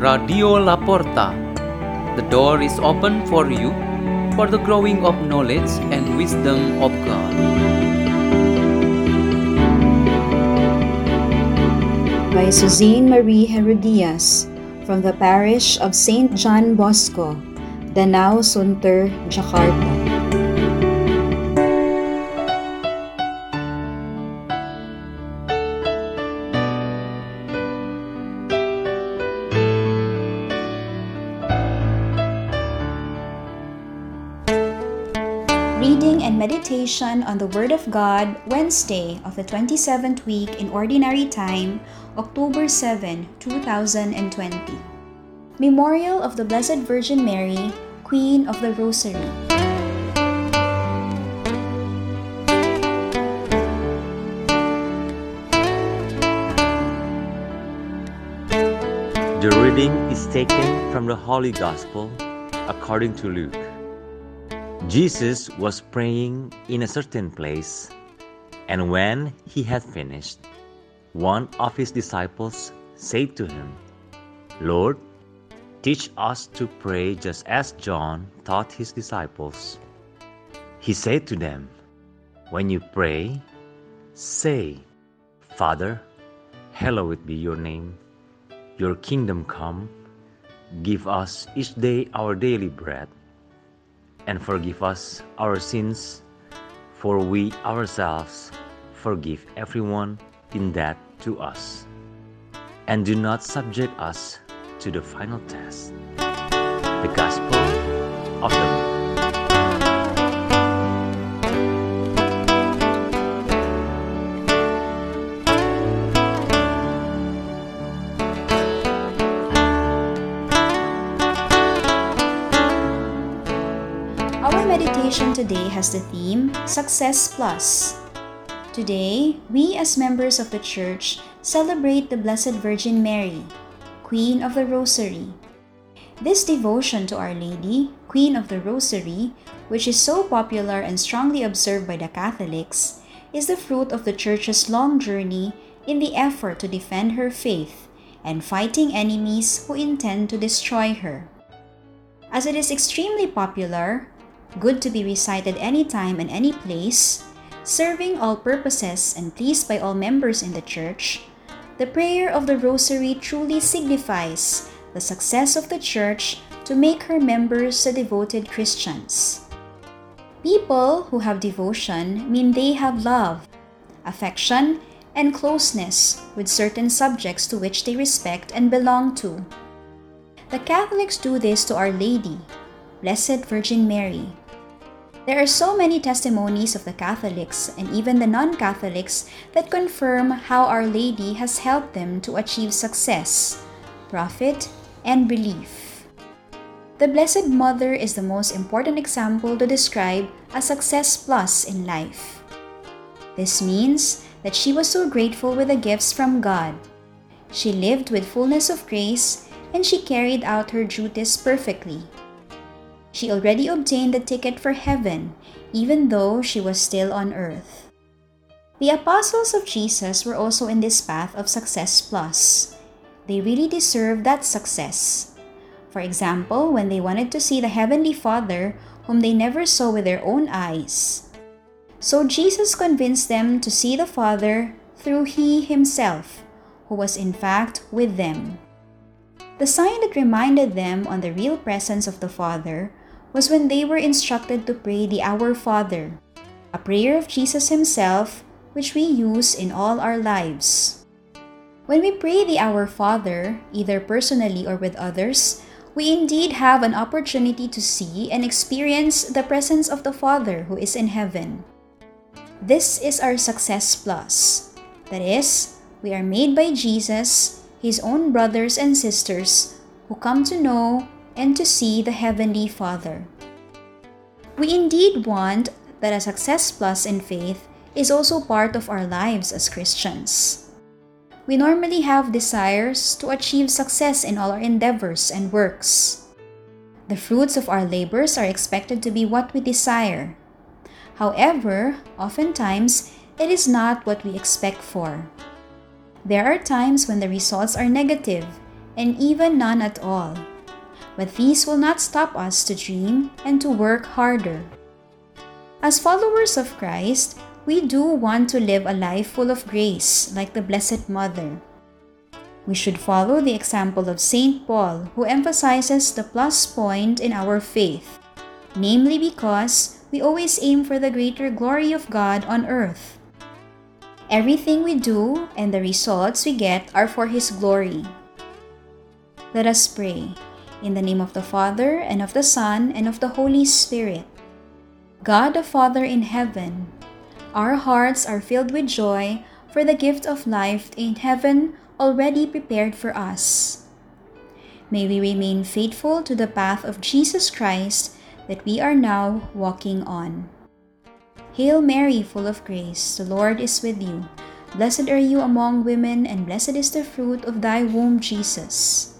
Radio La Porta. The door is open for you for the growing of knowledge and wisdom of God. by Suzanne Marie Gerodias from the parish of St. John Bosco, Danau Sunter, Jakarta. And meditation on the Word of God, Wednesday of the 27th week in Ordinary Time, October 7, 2020. Memorial of the Blessed Virgin Mary, Queen of the Rosary. The reading is taken from the Holy Gospel according to Luke. Jesus was praying in a certain place, and when he had finished, one of his disciples said to him, Lord, teach us to pray just as John taught his disciples. He said to them, When you pray, say, Father, hallowed be your name, your kingdom come, give us each day our daily bread, and forgive us our sins, for we ourselves forgive everyone in debt to us. And do not subject us to the final test. The Gospel of the Lord. Today has the theme Success Plus. Today, we as members of the Church celebrate the Blessed Virgin Mary, Queen of the Rosary. This devotion to Our Lady, Queen of the Rosary, which is so popular and strongly observed by the Catholics, is the fruit of the Church's long journey in the effort to defend her faith and fighting enemies who intend to destroy her. As it is extremely popular, good to be recited anytime and any place, serving all purposes and pleased by all members in the church, the prayer of the Rosary truly signifies the success of the church to make her members the devoted Christians. People who have devotion mean they have love, affection, and closeness with certain subjects to which they respect and belong to. The Catholics do this to Our Lady, Blessed Virgin Mary. There are so many testimonies of the Catholics and even the non Catholics that confirm how Our Lady has helped them to achieve success, profit, and belief. The Blessed Mother is the most important example to describe a success plus in life. This means that she was so grateful with the gifts from God. She lived with fullness of grace and she carried out her duties perfectly. She already obtained the ticket for heaven, even though she was still on earth. The apostles of Jesus were also in this path of success plus. They really deserved that success. For example, when they wanted to see the Heavenly Father, whom they never saw with their own eyes. So Jesus convinced them to see the Father through He Himself, who was in fact with them. The sign that reminded them on the real presence of the Father was when they were instructed to pray the Our Father, a prayer of Jesus Himself which we use in all our lives. When we pray the Our Father, either personally or with others, we indeed have an opportunity to see and experience the presence of the Father who is in heaven. This is our success plus. That is, we are made by Jesus, His own brothers and sisters, who come to know and to see the Heavenly Father. We indeed want that a success plus in faith is also part of our lives as Christians. We normally have desires to achieve success in all our endeavors and works. The fruits of our labors are expected to be what we desire. However, oftentimes, it is not what we expect for. There are times when the results are negative and even none at all. But these will not stop us to dream and to work harder. As followers of Christ, we do want to live a life full of grace like the Blessed Mother. We should follow the example of St. Paul, who emphasizes the plus point in our faith, namely because we always aim for the greater glory of God on earth. Everything we do and the results we get are for His glory. Let us pray. In the name of the Father, and of the Son, and of the Holy Spirit. God the Father in heaven, our hearts are filled with joy for the gift of life in heaven already prepared for us. May we remain faithful to the path of Jesus Christ that we are now walking on. Hail Mary, full of grace, the Lord is with you. Blessed are you among women, and blessed is the fruit of thy womb, Jesus.